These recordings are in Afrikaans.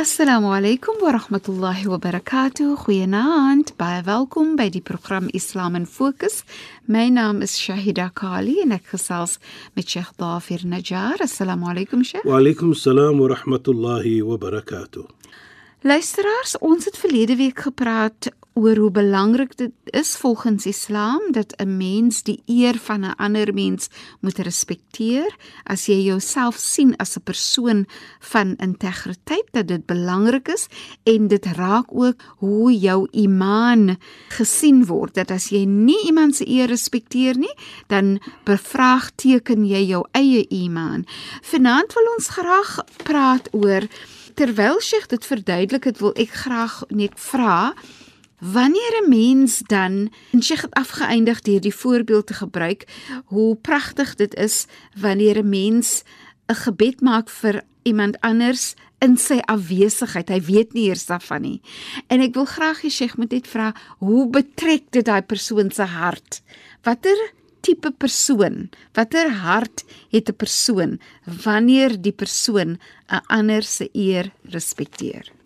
Assalamu alaykum wa rahmatullahi wa barakatuh. Goeienaand. Baie welkom by die program Islam in Fokus. My naam is Shahida Kali en ek gesels met Sheikh Dafir Najjar. Assalamu alaykum Sheikh. Wa alaykum salaam wa rahmatullahi wa barakatuh. Luisteraars, ons het verlede week gepraat oor hoe belangrik dit is volgens Islam dat 'n mens die eer van 'n ander mens moet respekteer. As jy jouself sien as 'n persoon van integriteit, dat dit belangrik is en dit raak ook hoe jou imaan gesien word. Dat as jy nie iemand se eer respekteer nie, dan bevraagteken jy jou eie imaan. Vanaand wil ons graag praat oor terwyl Sheikh dit verduidelik het, wil ek graag net vra Wanneer 'n mens dan en Sheikh het afgeëindig deur die voorbeeld te gebruik hoe pragtig dit is wanneer 'n mens 'n gebed maak vir iemand anders in sy afwesigheid. Hy weet nie eers daarvan nie. En ek wil graag hê Sheikh moet net vra, hoe betrek dit daai persoon se hart? Watter tipe persoon, watter hart het 'n persoon wanneer die persoon 'n ander se eer respekteer?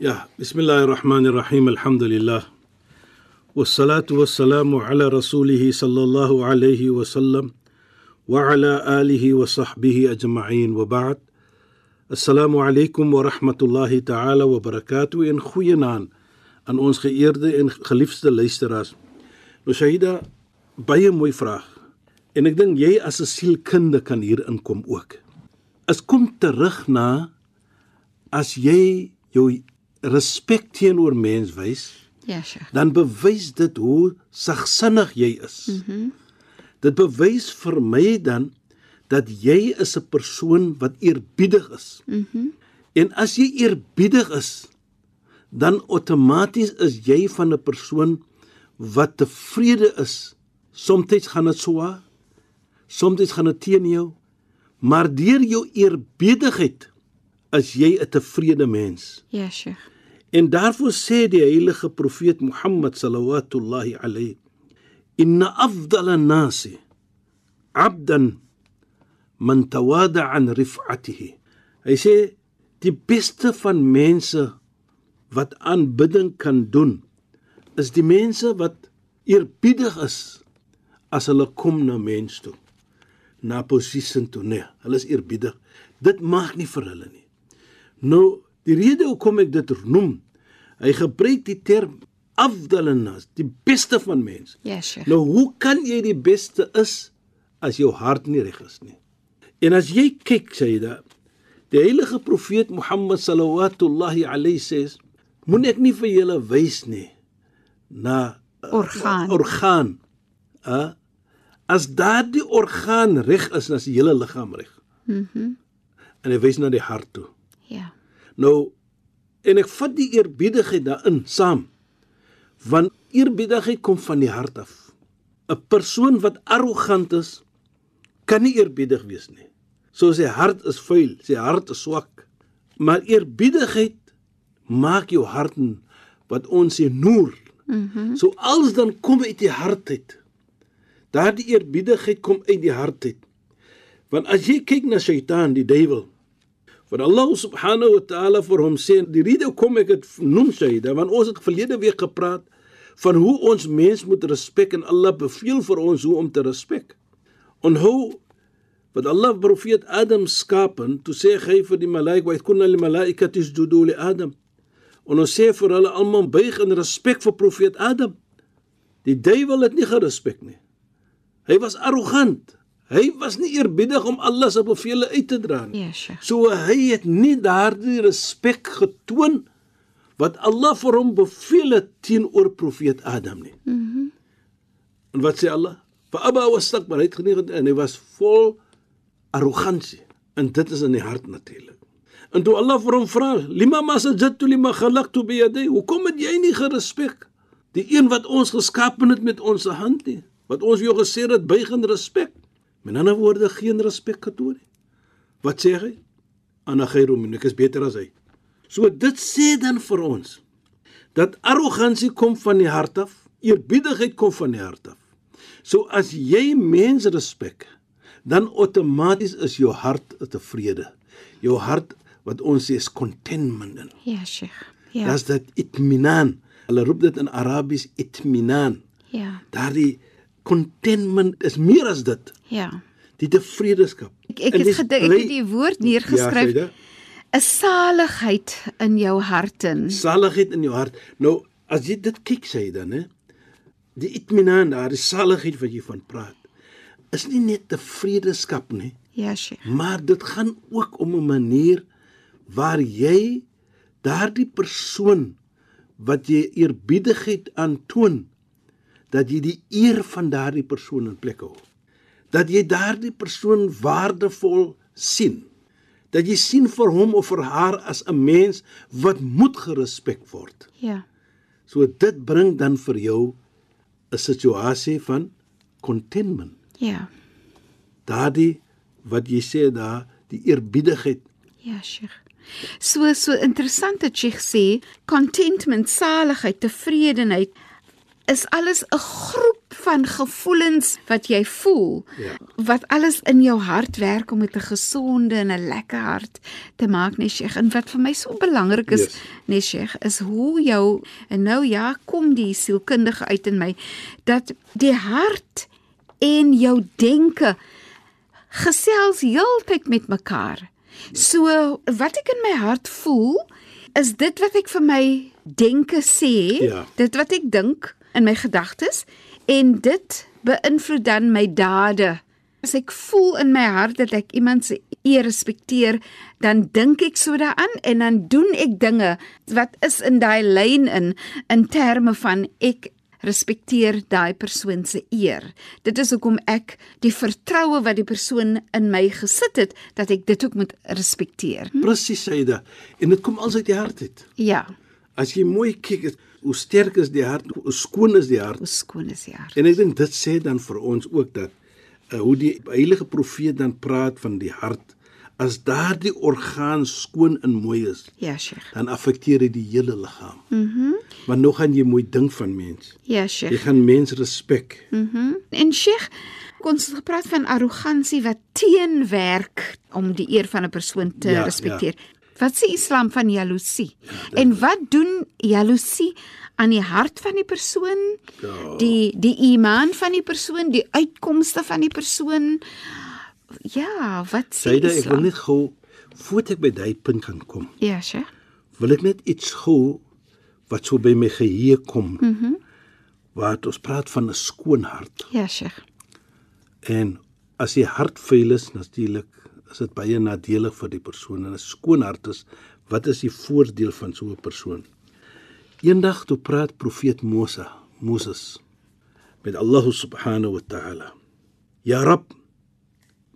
Ja, bismillahirrahmanirrahim. Alhamdulillah. Wassalatu wassalamu ala rasulih sallallahu alayhi wa sallam wa ala alihi wa sahbihi ajma'in wa ba'd. Assalamu alaykum wa rahmatullahi ta'ala wa barakatuh en goeienaand aan ons geëerde en geliefde luisteraars. Nou Shahida, baie mooi vraag. En ek dink jy as 'n sielkundige kan hier inkom ook. As kom terug na as jy jou respek teenoor mens wys, Ja, Sheikh. dan bewys dit hoe sagsinnig jy is. Mhm. Mm dit bewys vir my dan dat jy is 'n persoon wat eerbiedig is. Mhm. Mm en as jy eerbiedig is, dan outomaties is jy van 'n persoon wat tevrede is. Soms gaan dit swaar, soms gaan dit teen jou, maar deur jou eerbiedigheid is jy 'n tevrede mens. Ja, Sheikh. En daarvoor sê die heilige profeet Mohammed sallallahu alayhi inna afdala nasi abdan man tawada an rif'atihi. Hy sê die beste van mense wat aanbidding kan doen is die mense wat eerbiedig is as hulle kom na mens toe na posisie toe. Nee hulle is eerbiedig. Dit maak nie vir hulle nie. Nou die rede hoekom ek dit noem hy gebruik die term afdalanas die beste van mens Ja, Sheikh. nou hoe kan jy die beste is as jou hart nie reg is nie en as jy kyk sê jy dat die heilige profeet Mohammed sallallahu alayhi sê moet ek nie vir julle wys nie na Orgaan. orgaan. Uh, as daardie orgaan reg is, dan is die hele liggaam reg. Mhm. Mm en hy wys na die hart toe. Ja. Nou en ek vat die eerbiedigheid daarin saam. Want eerbiedigheid kom van die hart af. 'n Persoon wat arrogant is, kan nie eerbiedig wees nie. So sy hart is vuil, sy hart is swak. Maar eerbiedigheid maak jou hart wat ons sê noor. Mhm. Mm so alles dan kom uit die hart uit. Daardie eerbiedigheid kom uit die hart uit. Want as jy kyk na Satan, die duiwel, wat Allah subhanahu wa ta'ala vir hom sê, die rede hoekom ek dit noem Shaida, want ons het verlede week gepraat van hoe ons mens moet respek en Allah beveel vir ons hoe om te respek. En hoe wat Allah profeet Adam skapen, toe sê hy vir die malaik, "Wa kunna lil malaikati isjudu li Adam." En ons sê vir hulle almal buig in respek vir profeet Adam. Die duiwel het nie gerespek nie. Hy was arrogant. Hy was nie eerbiedig om Allah se bevele uit te dra nie. Ja, Sheikh. So hy het nie daardie respek getoon wat Allah vir hom beveel het teenoor profeet Adam nie. Mhm. Mm en wat sê Allah? Fa aba wastakbar, hy het geneig en hy was vol arrogansie. En dit is in die hart natuurlik. En toe Allah vir hom vra, "Lima masajadtu lima khalaqtu bi yadi?" Hoekom het jy nie gerespek die een wat ons geskaap het met ons hand nie? Wat ons jou gesê het buig in respek. Met ander woorde geen respek getoon nie. Wat sê hy? Ana khairu min, ek is beter as hy. So dit sê dan vir ons dat arrogansie kom van die hart af, eerbiedigheid kom van die hart af. So as jy mens respek, dan outomaties is jou hart tevrede. Jou hart wat ons sê is contentment in. Ja, Sheikh. Ja. Dis dit itminan. Hulle roep dit in Arabies itminan. Ja. Daardie contentment is meer as dit. Ja. Die tevredeskap. Ek ek het gedink ek het die woord Ja, neergeskryf. Saida, 'n saligheid in jou harten. saligheid in jou hart. Nou, as jy dit kyk sê dan hè, die itminan daar, die saligheid wat jy van praat, is nie net tevredeskap nie, Ja, Sheikh. maar dit gaan ook om 'n manier waar jy daardie persoon wat jy eerbiedigheid aantoon dat jy die eer van daardie persoon in plek hou. Dat jy daardie persoon waardevol sien. Dat jy sien vir hom of vir haar as 'n mens wat moet gerespek word. Ja. So dit bring dan vir jou 'n situasie van contentment. Ja. Daardie wat jy sê daar, die eerbiedigheid Ja, Sheikh. So so interessant dat Sheikh sê contentment, saligheid, tevredenheid is alles 'n groep van gevoelens wat jy voel Ja. wat alles in jou hart werk om met 'n gesonde en 'n lekker hart te maak nee Sheikh en wat vir my so belangrik is Yes. nee Sheikh is hoe jou en nou ja kom die sielkundige uit in my dat die hart en jou denke gesels heeltyd met mekaar. So wat ek in my hart voel is dit wat ek vir my denke sê, Ja. dit wat ek dink in my gedagtes en dit beïnvloed dan my dade. As ek voel in my hart dat ek iemand se eer respekteer, dan dink ek so daaraan en dan doen ek dinge wat is in daai lyn in in terme van ek respekteer daai persoon se eer. Dit is hoekom ek die vertroue wat die persoon in my gesit het, dat ek dit ook moet respekteer. Presies sê jy dit. En dit kom als uit die hart uit. Ja, As jy mooi kyk, hoe sterk is die hart, hoe skoon is die hart. hoe skoon is die hart. En ek dink dit sê dan vir ons ook dat uh, hoe die heilige profeet dan praat van die hart. As daardie orgaan skoon en mooi is, Ja, Sheikh. dan affekteer dit die hele liggaam. Mhm. Mm Want nou gaan jy mooi dink van mens. Ja, Jy Sheikh. gaan mens respek. Mhm. En Sheikh, ons het gepraat van arrogansie wat teenwerk om die eer van 'n persoon te Ja, ja, respekteer. Ja. Wat sê Islam van jaloesie? Ja, en wat doen jaloesie aan die hart van die persoon? Ja. Die die iman van die persoon, die uitkomste van die persoon? Ja, wat sê Syde, ek wil Islam? net gou voordat ek by daai punt gaan kom. Ja, Sheikh. Wil ek net iets gou wat so by my geheue kom. Mhm. Mm waar ons praat van 'n skoon hart. Ja, Sheikh. En as die hart vuil is, natuurlik is dit baie nadelig vir die persoon en 'n skoon hart is wat is die voordeel van so 'n persoon? Eendag toe praat profeet Moses, Moses met Allah subhanahu wa ta'ala. Ya Rab,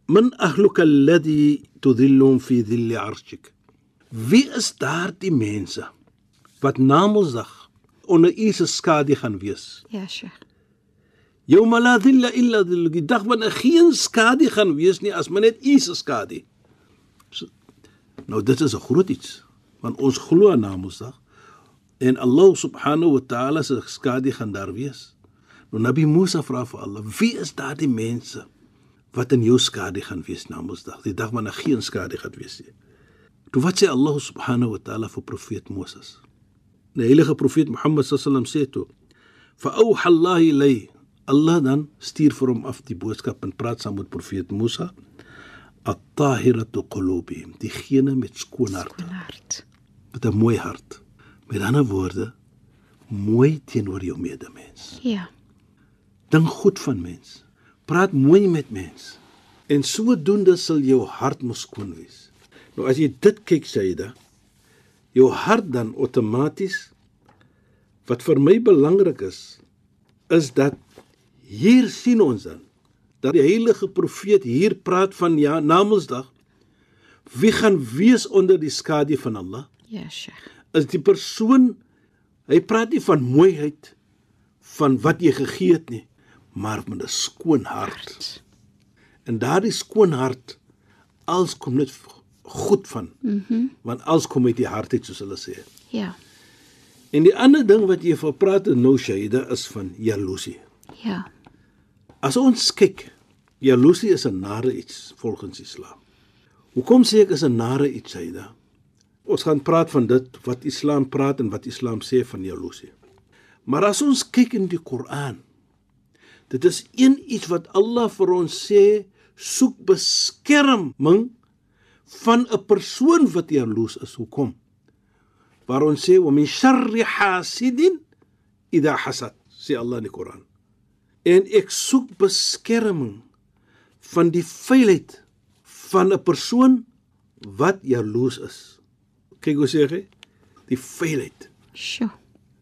man ahluka alladhi tudhillum fi dhilli 'arshik. Wie is daardie mense wat na Mosdag onder u se skadu gaan wees? Ja, Sheikh. Yawma la dhilla illa dhillu. Die dag wanneer geen skadu gaan wees nie as maar net U se skadu. So, nou dit is 'n groot iets want ons glo aan Namedsdag en Allah subhanahu wa ta'ala se skadu gaan daar wees. Nou Nabi Musa vra vir Allah, wie is daardie mense wat in jou skadu gaan wees Namedsdag, die dag wanneer geen skadu gaan wees nie. Toe wat sê Allah subhanahu wa ta'ala vir profeet Moses? Die heilige profeet Mohammed sallam sê toe: "Fa'awha Allah ilay." Allah dan stuur vir hom af die boodskap en praat saam met profeet Musa: "At-tahiratu qulubihim." Diegene met skoon harte, Hart. met 'n mooi hart. Met ander woorde, mooi teenoor jou medemens. Ja. Dink goed van mens. Praat mooi met mens. En sodoende sal jou hart mos skoon wees. Nou as jy dit kyk Saida, jou hart dan outomaties wat vir my belangrik is is dat hier sien ons dan dat die heilige profeet hier praat van ja Namedsdag wie gaan wees onder die skadu van Allah? Ja, Sheikh. is die persoon hy praat nie van mooiheid van wat jy gegee het nie maar met 'n skoon hart. En daardie skoon hart als kom net goed van. Mhm. Mm want als kom uit die hart uit soos hulle sê. Ja. en die ander ding wat jy vir praat en nou Shaida is van jaloesie. Ja. As ons kyk jaloesie is 'n nare iets volgens Islam hoekom sê ek is 'n nare iets Shaida ons gaan praat van dit wat Islam praat en wat Islam sê van jaloesie maar as ons kyk in die Koran dit is een iets wat Allah vir ons sê soek beskerming van 'n persoon wat jaloes is. Hoekom? Waar ons sê wa min sharri hasidin idha hasad, sê Allah in die Koran. En ek soek beskerming van die vuilheid van 'n persoon wat jaloes is. Kyk hoe sê hy? Die vuilheid Sjoe.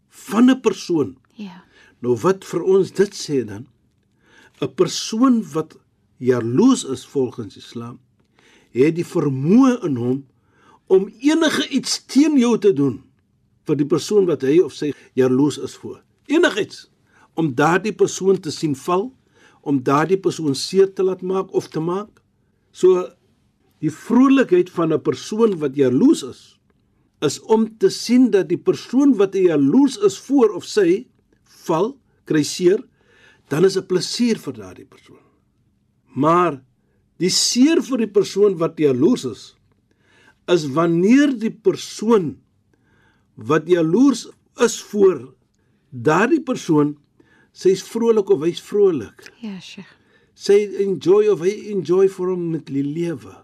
van 'n persoon. Ja. Nou wat vir ons dit sê dan? 'n Persoon wat jaloes is volgens Islam, het die vermoë in hom om enige iets teen jou te doen vir die persoon wat hy of sy jaloes is voor. Enigiets om daardie persoon te sien val, om daardie persoon seer te laat maak of te maak. So die vrolikheid van 'n persoon wat jaloes is, is om te sien dat die persoon wat jaloes is voor of sy val, kry seer, dan is 'n plesier vir daardie persoon. Maar die seer vir die persoon wat jaloers is, is wanneer die persoon wat jaloers is voor daardie persoon sy's vrolik of hy's vrolik. Ja, Sheikh. Sy enjoy of hy enjoy vir hom met die lewe.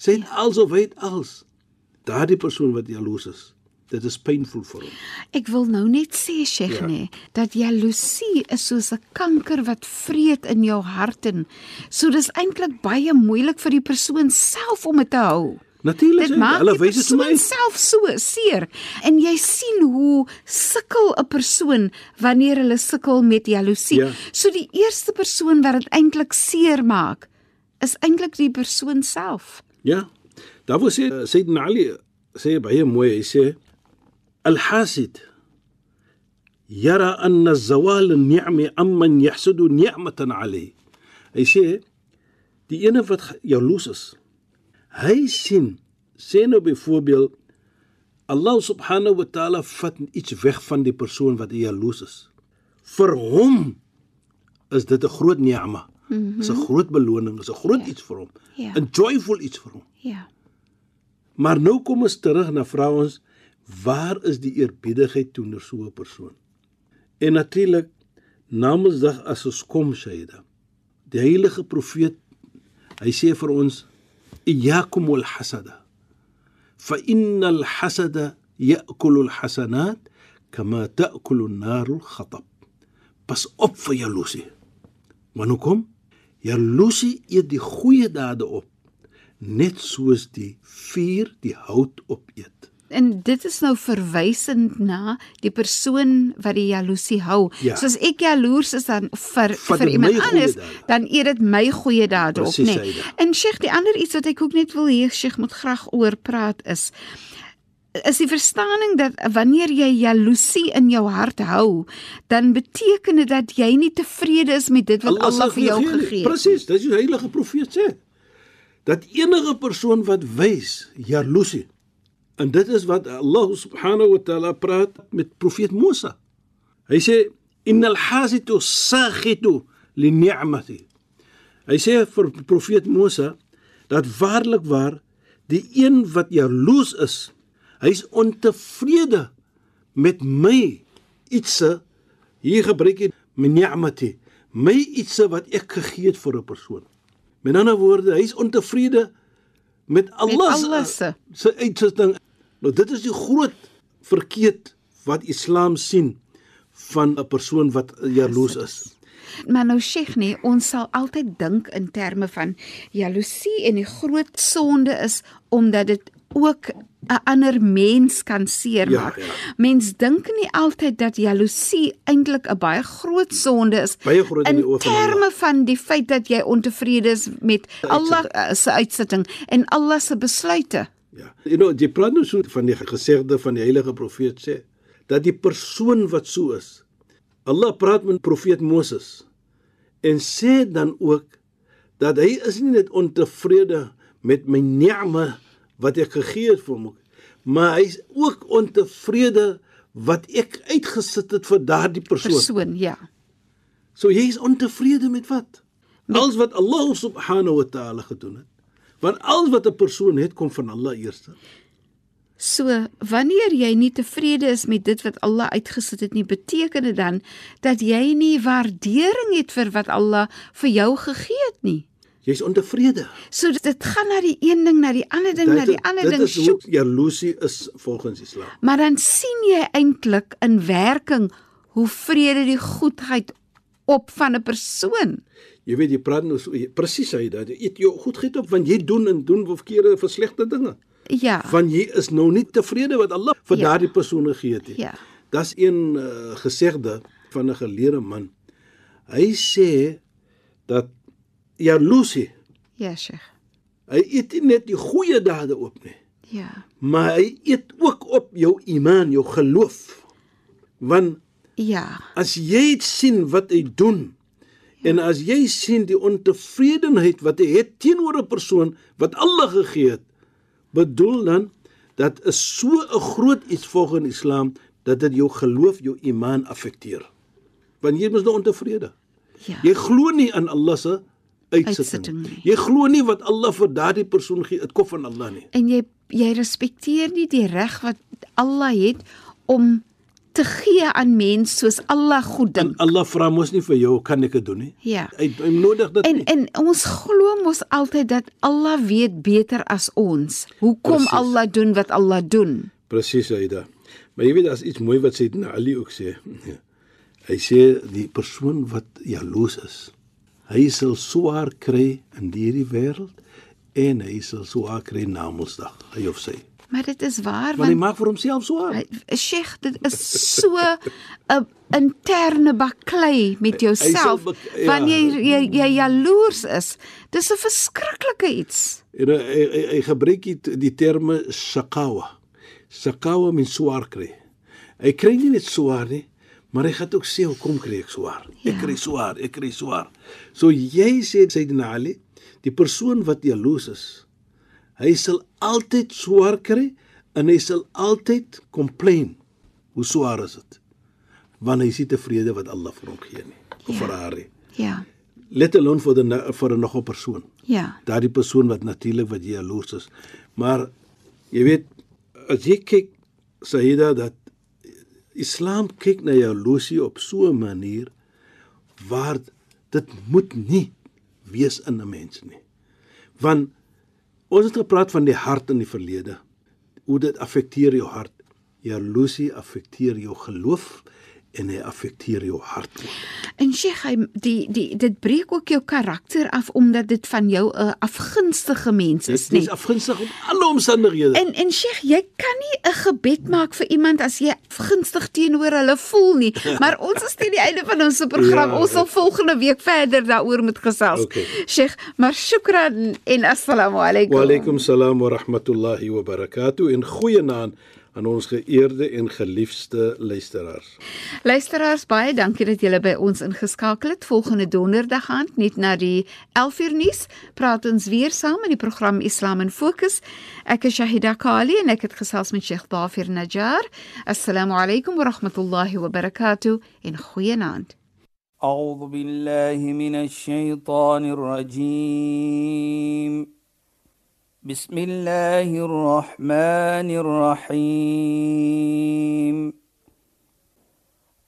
Sy het als of hy het als. Daardie persoon wat jaloers is, dit is pynvol vir hom. Ek wil nou net sê Sheikh Ja. ja. nê dat jaloesie is soos 'n kanker wat vreet in jou hart en so dis eintlik baie moeilik vir die persoon self om dit te hou. Natuurlik, sê, hulle wys dit vir my. self so seer en jy sien hoe sukkel 'n persoon wanneer hulle sukkel met jaloesie. Ja. So die eerste persoon wat dit eintlik seer maak is eintlik die persoon self. Ja. Daar word sê Sayyidina Ali sê baie mooi, hy sê al-hasid yara anna zawal an-ni'mi amman yahsudu ni'matan alayhi. Hy sê die ene wat jaloes is, hy sien sê nou byvoorbeeld Allah subhanahu wa ta'ala vat iets weg van die persoon wat jaloes is. Vir hom is dit 'n groot ni'ma. Mm -hmm. Dis 'n groot beloning, is 'n groot iets vir hom. Ja. 'n Joyful iets vir hom. Ja. Maar nou kom ons terug na vra ons waar is die eerbiedigheid teenoor so 'n persoon? En natuurlik Namedsdag as ons kom Shaida. Die heilige profeet hy sê vir ons hasada. Fa innal hasada ya'kulu al-hasanat kama ta'kulu an-naru al-khatab. Pas op vir jaloesie. Maar hoekom? Jaloesie eet die goeie dade op net soos die vuur die hout opeet. En dit is nou verwysend na die persoon wat die jaloesie hou. Ja. Soos ek jaloers is dan vir Vat vir iemand anders, dan eet dit my goeie dade op, Presies, nê. Saida. En Sheikh, die ander iets wat ek ook net wil hê Sheikh moet graag oor praat is is die verstaaning dat wanneer jy jaloesie in jou hart hou, dan beteken dit dat jy nie tevrede is met dit wat Allah, Allah vir jou gegee het. Presies, dis die heilige profeet sê. Dat enige persoon wat wys jaloesie en dit is wat Allah subhanahu wa ta'ala praat met profeet Musa. Hy sê innal hasitu sakhitu li ni'mati. Hy sê vir profeet Musa dat waarlik waar die een wat jaloes is, hy's ontevrede met my ietsie hier gebruik hy min ni'mati, my ietsie wat ek gegee het vir 'n persoon. Met ander woorde, hy's ontevrede met Allah se- Allah se. se uitsetting. Nou dit is die groot verkeerd wat Islam sien van 'n persoon wat jaloes is. Maar nou Sheikh nee, ons sal altyd dink in terme van jaloesie en die groot sonde is omdat dit ook 'n ander mens kan seermaak. Ja, ja. Mens dink nie altyd dat jaloesie eintlik 'n baie groot sonde is Baie groot in in die oë van Allah. terme van die feit dat jy ontevrede is met Allah uh, se uitsitting en Allah se besluite. Ja. You know, jy praat nou so van die gesegde van die heilige profeet sê dat die persoon wat so is. Allah praat met profeet Moses en sê dan ook dat hy is nie net ontevrede met my ni'ma wat ek gegee het vir hom, maar hy's ook ontevrede wat ek uitgesit het vir daardie persoon. Persoon, ja. So jy is ontevrede met wat? Alles wat Allah subhanahu wa ta'ala gedoen het. Want alles wat 'n persoon het kom van Allah eers. So wanneer jy nie tevrede is met dit wat Allah uitgesit het nie, beteken dit dan dat jy nie waardering het vir wat Allah vir jou gegee het nie. Jy's ontevrede. So dit, dit gaan na die een ding na die ander ding na die ander dit ding. is hoe jaloesie is volgens Islam. Maar dan sien jy eintlik in werking hoe vrede die goedheid op van 'n persoon. Jy weet jy praat nou so presies hy dat jy eet jou goed giet op want jy doen en doen verkeerde verslegte dinge. Ja. Want jy is nou nie tevrede wat Allah vir Ja. daardie persoon gegee het nie. Ja. Dis een uh, gesegde van 'n geleerde man. Hy sê dat jaloesie Ja, Sheikh. Hy eet nie net die goeie dade op nie, Ja. maar hy eet ook op jou iman, jou geloof. Want Ja. as jy sien wat hy doen en as jy sien die ontevredenheid wat hy het teenoor 'n persoon wat Allah gegee het, bedoel dan dat is so 'n groot iets volgens Islam dat dit jou geloof, jou iman affekteer. Want jy is nou ontevrede. Ja. Jy glo nie aan Allah se uitsitting. Uitsitting. Jy glo nie wat Allah vir daardie persoon gee, dit kom van Allah nie. En jy jy respekteer nie die reg wat Allah het om te gee aan mens soos Allah goed En dink. Allah vra mos nie vir jou kan ek dit doen nie. Ja. Hy hy nodig dit En nie. en ons glo mos altyd dat Allah weet beter as ons. Hoekom Presies. Allah doen wat Allah doen? Presies Aida. Maar jy weet as iets mooi wat Sayyidina Ali ook sê. Hy sê die persoon wat jaloes is, hy sal swaar kry in hierdie wêreld en hy sal swaar kry na Mondsdag, hy of sy. Maar dit is waar Want hy want maak vir homself swaar. hy- Sheikh, dit is so 'n interne baklei met jouself ja. wanneer jy, jy jaloers is. Dis 'n verskriklike iets. En hy, hy, hy, hy gebruik die, die terme shakawa. Shakawa min swaar kry. Hy kry nie net swaar nie, maar hy gaan ook sê hoekom kry ek swaar? Ek Ja. kry swaar, ek kry swaar. So jy sê Sayyidina Ali, die persoon wat jaloes is, hy sal altyd swaar kry en hy sal altyd complain. Hoe swaar is dit? Want hy is nie tevrede wat Allah vir hom gee nie. Of Ja. vir haar nie. Ja. Let alone vir 'n vir 'n nog 'n persoon Ja. daardie persoon wat natuurlik wat jy jaloers is. Maar jy weet as jy kyk Saida dat Islam kyk na jaloesie op so 'n manier waar dit moet nie wees in 'n mens nie. Want ons het gepraat van die hart in die verlede. Hoe dit affekteer jou hart. Jaloesie affekteer jou geloof en hy affekteer jou hart. En Sheikh, hy die die dit breek ook jou karakter af omdat dit van jou 'n afgunstige mens is, Dit is nie? afgunstig om alle omstandighede. En en Sheikh, jy kan nie 'n gebed maak vir iemand as jy afgunstig teenoor hulle voel nie. Maar ons is teen die einde van ons program. Ja, ons sal volgende week verder daaroor moet gesels. Okay. Sheikh, maar shukran en assalamu alaykum. Wa alaykum salaam wa rahmatullahi wa barakatuh en goeienaand aan ons geëerde en geliefde luisteraars. Luisteraars, baie dankie dat julle by ons ingeskakel het. Volgende donderdag aand net na die 11uur nuus praat ons weer saam in die program Islam in Fokus. Ek is Shahida Kali en ek het gesels met Sheikh Dafir Najjar. Assalamu alaykum wa rahmatullahi wa barakatuh en goeienaand. أعوذ بالله من الشيطان الرجيم بسم الله الرحمن الرحيم.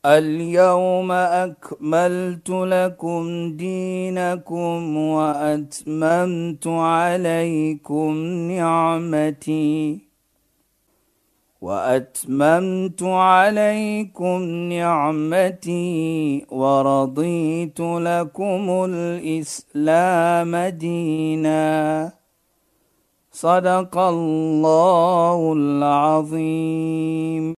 اليوم أكملت لكم دينكم وأتممت عليكم نعمتي وأتممت عليكم نعمتي ورضيت لكم الإسلام دينا. صدق الله العظيم.